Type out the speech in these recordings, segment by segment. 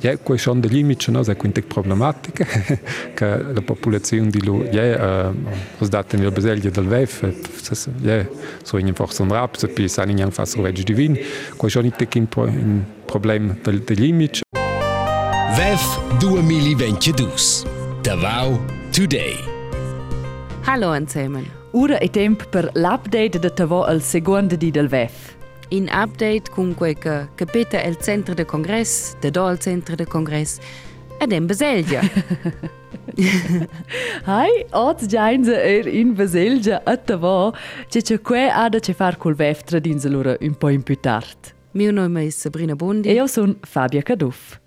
Ja, questo è schon der limite, no? è quindi problematica che la popolazione di lui, ja, uh, os daten il beseglia del VEF, ja, so in forza un rap, se pi san in fas revegi divin, questo è schon un, un problema del, del limite. VEF 2022. Davao Today. Hallo zusammen. Ora è tempo per l'update de Tavo al secondo di del VEF. In update con quel che capita il centro del congresso, da do al centro del congresso, ed in Baselgia. Hai, oggi giainza er in Baselgia a Tavo, c'è c'è que ha da c'è far col VEF tradinza loro un po' in più tardi. Mio nome è Sabrina Bondi. E io sono Fabia Caduff.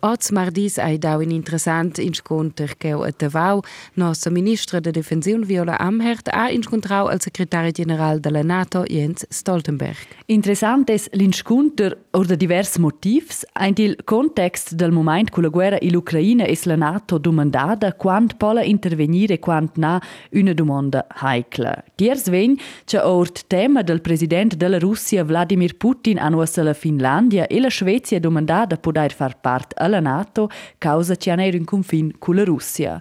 Oz mardis ai dau un interessant incontro che a Tavau, nostra ministra de Defensione Viola Amherd ha incontrau al segretario generale della NATO Jens Stoltenberg. Interessant es l'incontro or de divers motivs, ein il context del moment con la guerra in Ucraina es la NATO domandada quant pola intervenire quant na una domanda heikla. Diers ven che ort tema del president della Russia Vladimir Putin a la Finlandia e la Svezia domandada poder far part alla NATO causa ci hanno in confin con la Russia.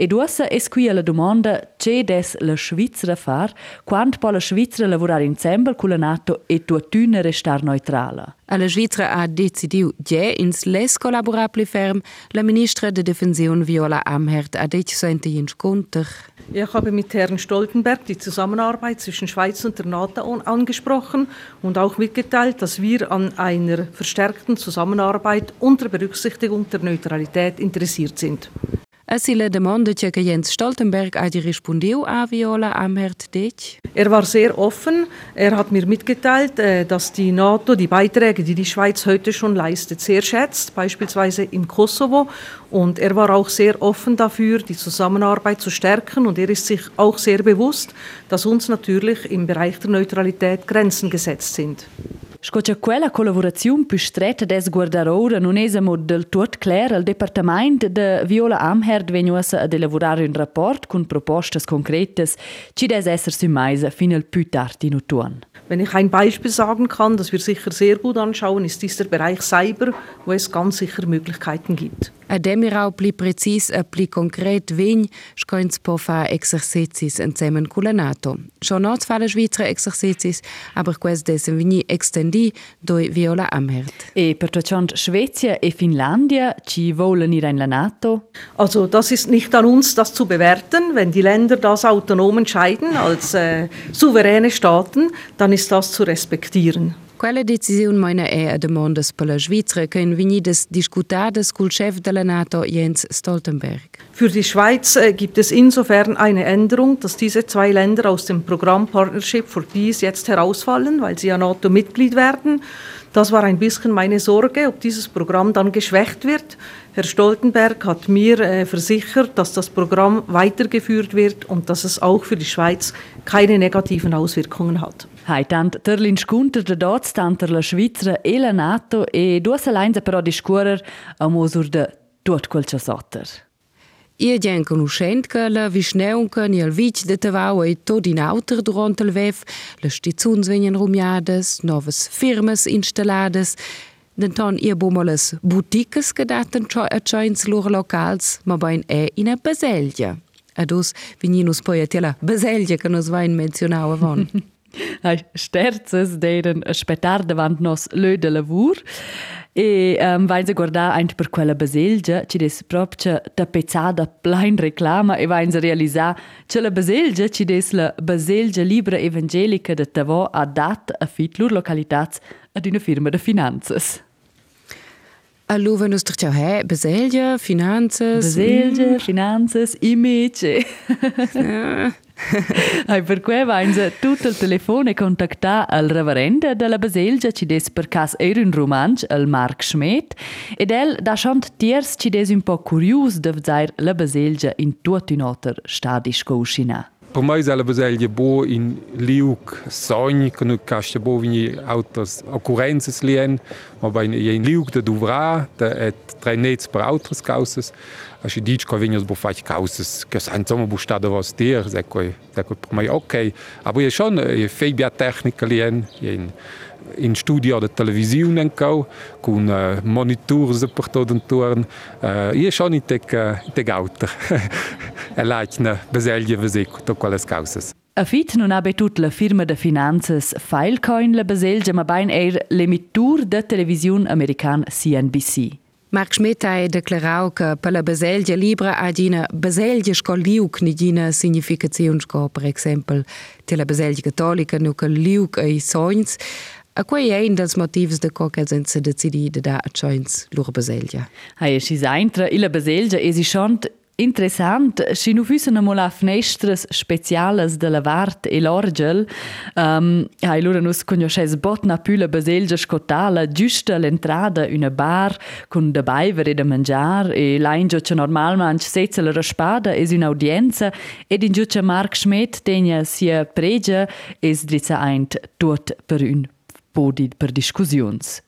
E duossa es qui la domanda c'è des la Svizzera far quant può la Svizzera lavorare insieme con la NATO e tuttuna restar neutrala. La Svizzera ha decidiu già ins les collaborabili ferm. La ministra de Defensione Viola Amherd ha deciso in incontro. Ich habe mit Herrn Stoltenberg die Zusammenarbeit zwischen Schweiz und der NATO angesprochen und auch mitgeteilt, dass wir an einer verstärkten Zusammenarbeit unter Berücksichtigung der Neutralität interessiert sind. Asi la domanda che Jens Stoltenberg ha rispondiu a Viola Amherd Dech? Er war sehr offen. Er hat mir mitgeteilt, äh, dass die NATO die Beiträge, die die Schweiz heute schon leistet, sehr schätzt, beispielsweise im Kosovo. Und er war auch sehr offen dafür, die Zusammenarbeit zu stärken. Und er ist sich auch sehr bewusst, dass uns natürlich im Bereich der Neutralität Grenzen gesetzt sind. Scocia quella collaborazione più stretta des guardar ora non esamo del tot clar al departament de Viola Amherd venuosa ad elaborare un rapport con propostas concretas ci des esser summaisa fin al più tardi in autunno. Wenn ich ein Beispiel sagen kann, das wir sicher sehr gut anschauen, ist dieser Bereich Cyber, wo es ganz sicher Möglichkeiten gibt. Ademirau pli precis pli concret vegn scoins po fa exercicis insieme con la NATO. Schon not fa la Schweizer exercicis, aber quest dessen vegni extendi doi Viola Amherd. E per ciò Svezia e Finlandia ci wollen ir in la NATO? Also das ist nicht an uns, das zu bewerten. Wenn die Länder das autonom entscheiden als äh, souveräne Staaten, dann ist das zu respektieren. Quella decisione meina è a demandas per la Svizzera che in venidas discutadas col chef della NATO Jens Stoltenberg. Für die Schweiz äh, gibt es insofern eine Änderung, dass diese zwei Länder aus dem Programm Partnership for Peace jetzt herausfallen, weil sie ja NATO-Mitglied werden. Das war ein bisschen meine Sorge, ob dieses Programm dann geschwächt wird. Herr Stoltenberg hat mir äh, versichert, dass das Programm weitergeführt wird und dass es auch für die Schweiz keine negativen Auswirkungen hat. Haitant ter l'inscontro de dots tanter la Svizzera e la NATO e duas aleinza però discuorer a mosur de tot quel che sotter. Io gen conoscent che la visneunca ni al vic de Tavau e tot in auter durant il VEF, le stizuns venien rumiades, novas firmas installades, Denton ihr bommoles boutiques gedaten a joins lor locals, ma bain e in a Baselgia. Adus vininus poi a tela Baselgia che nos vain menzionau avon. Sterzes deren spettar davant nos lö de lavur e um, vain se guardar aint per quella baselgia ci des propria tapezzada plein reclama e vain se realisar che la baselgia ci des la baselgia libra evangelica de Tavo a dat a fit lur localitats ad una firma de finanzas. Allo wenn es doch ja Baselgia, Finanzas. Baselgia, mm. Finanzas, Image. ja. Hai per cui vainza tutto il telefono contattà al reverendo della Baselgia ci des per cas era un romanzo al Mark Schmidt ed el da schont tiers ci des un po curius de vzair la Baselgia in tutto un altro stadio scouscina. Per me è la Baselgia bo in liuk sogni che non casta bo vini autos occurrences lien, ma in liuk de duvra, de et tre nets per autos causes. Aš i dič, ko vinjos bo fać kausas, kas ein sommer bu stada was dir, seko, seko per mai ok. Aber je schon, je fej bia technika lien, je in studio da televisione ancora con uh, monitor per tutto intorno uh, io sono in tec tec auto e laichna beselje vesec to quelle cause A fit non ha betut la firma de finanzas Filecoin la baselgia ma bain er l'emitur de televisiun american CNBC. Mark Schmidtei deklarauke pëlle beselge Libre adine beselge Skoliuk nidine Signifikatiunsko per Exempel tele beselge Katolike nuke Liuk ei Soins. A koe éin dats Motivs de Kokesinn ze de CD de da Joins Lure beselge. Haie chi seinre ille beselge e si chant Interessant, si nu füssen amol a fnestras specialas de la Vart e l'Orgel, um, hai lura nus cognosces botna püla baselgia scotala giusta l'entrada una bar con de baiver e de mangiar e l'aingio che normalmente setza la raspada es un'audienza ed in giuccia Mark Schmidt tegna sia pregia es drizza eint tot per un podi per discussions.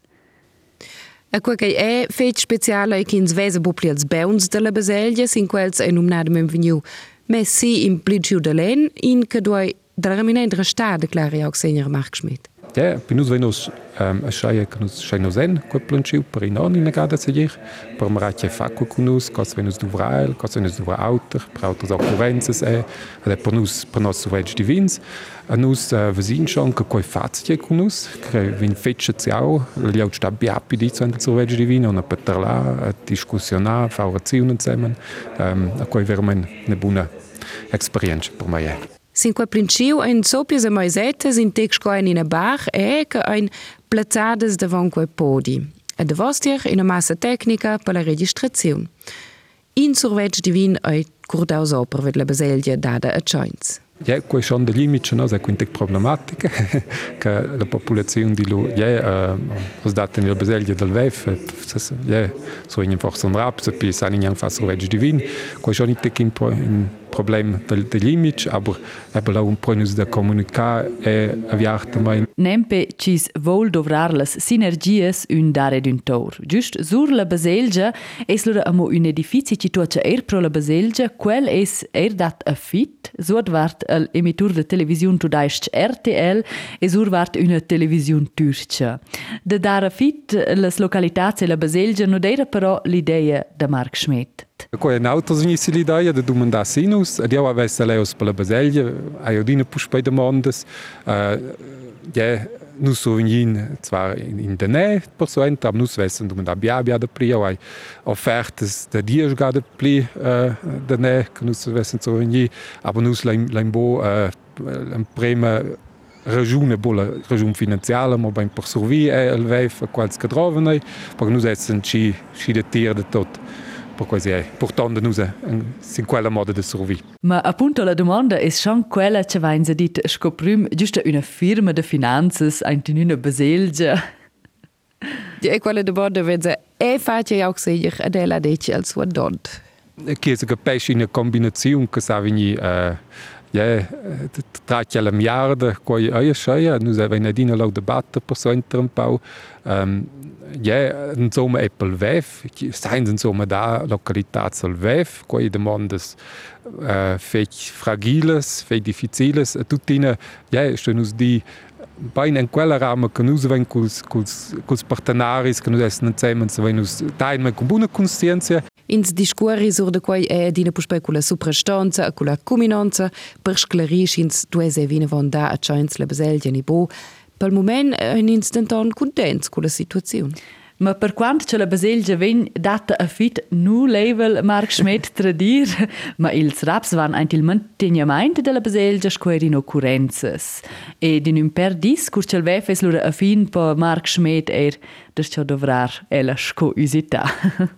A quel che è fet speciale è che in svesa bupli als beuns della baselgia, sin quels è nominado mem veniu Messi in pligiu de len, in che doi della reminendra sta declara auch senior Mark Schmidt. Ja, bei uns, wenn uns ähm, eine Scheibe kann uns schon noch sehen, gut planschen, bei einer anderen Gade zu dir, bei einem Rätchen Fakku kann uns, kann es wenn uns du warst, kann es wenn uns du warst älter, braucht uns auch Provenzen sein, oder bei uns, bei uns so wenig die Wins, an uns, wir sind schon, kann kein Fazitje kann uns, wenn Fetsche zu auch, weil ja auch statt bei zu so wenig die Wins, und ein paar Tala, eine Diskussion an, Fahrer ziehen zusammen, ähm, kann Experience, bei mir. 5 ein sopje mai setes in tekskoin in bar e che ein plazzades davanti ai podi. E de vostier in massa tecnica per la registrazione. In surveig divin ai curdaus oper ved la beselgia dada a joints. Je ja, koje šon de limiče, no, za kvintek problematike, ka la populacijun dilu je uh, eh, ozdaten il bezelje del vef, e je, so in forson rap, se pi sanin jang fas surveig divin, koje šon itek in po in problem del, del limite, aber eben auch un pronus da comunicar e aviarta mai. Nempe cis vol dovrar las sinergies un dare d'un tor. Just sur la baselgia es lura amo un edifici situace er pro la baselgia, quel es er dat a fit, suot vart al emitur de televisiun tudaisc RTL e sur vart una televisiun turcia. De dar a fit las localitats e la baselgia no deira però l'idea de Mark Schmidt. Ko en autos in Silidaia de dummen da sinus, Di awer we a leos pala Baselje, aiodine puch bei de Mondes. Jé nu so in jin zwar in de née Perint am nuwessen dummen da Biabia de Priwai offertes de Dir ga de pli de née nuwessen zo in ji, aber nus Limbo en Breme Rejoune bolle Rejoun finanziale, ma beim Persurvi elweif a kwaz gedrowenei, Pa nu setzen chi de Tierde tot. Per così è portando nus in quella moda de survi Ma appunto la domanda è schon quella che va in dit scoprim giusto una firma de finanzas ein tenuna baselgia. Ja, e quella domanda vede e face auch sicher adela deci al suo dont. che pesce in una combinazione che sa vini uh, ja, tratja la miarda coi aia scheia, nus aveva una dina lau debatte per so un pau. Um, ja, insomma è pel VEF, seien insomma da localitats al VEF, coi demandas uh, fech fragiles, fech difficiles, tutina, ja, sto nus di Bein in quella rama che nus ven culs, culs, culs partenaris che nus essen insieme, ven nus tain con buona conscienza Ins discorri sur de quai è dina puspei con la suprastanza e con la cuminanza. Per sclarisci ins duese vine von da a chains la baselgia ni bo. Pel moment è un instantan contents con la situazione. Ma per quanto c'è la baselgia ven data a fit nu level Mark Schmidt tradir, ma ils raps van ein il mantenimento della baselgia square in occurrenzas. Ed in un per dis cur c'è il vefes lura a fin po Mark Schmidt er das c'è dovrar ella sco usita.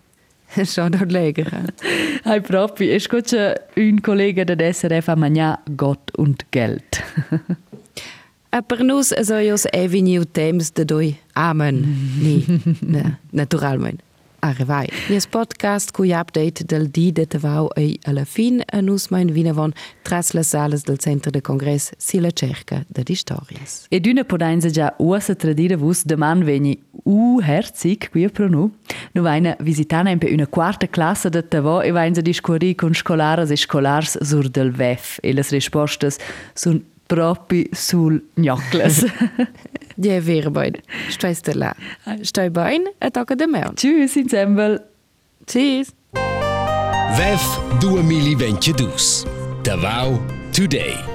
Schau dort leger. Hai propi, es c'è un collega del SRF a mangià Gott und Geld. Per nus so jos e veniu temps de doi. Amen. Ni. Ne, naturalment. Arrivai. Nies podcast cui update del di de tavau ei alla fin a nus mein vinavon tras las salas del centro de congress si la cerca de historias. Ed una podainza già uosa tradire vus man veni u herzig qui pro nu. Nu vaina visitana in pe una quarta classe de tavo e vaina discorri con scolaras e scolars sur del VEF e las rispostas sun proprio sul gnocles. Ja, vero bene. Stai là. Stai bene e tocca da me. Tschüss, insieme. Tschüss. VEF 2022. Davao Today.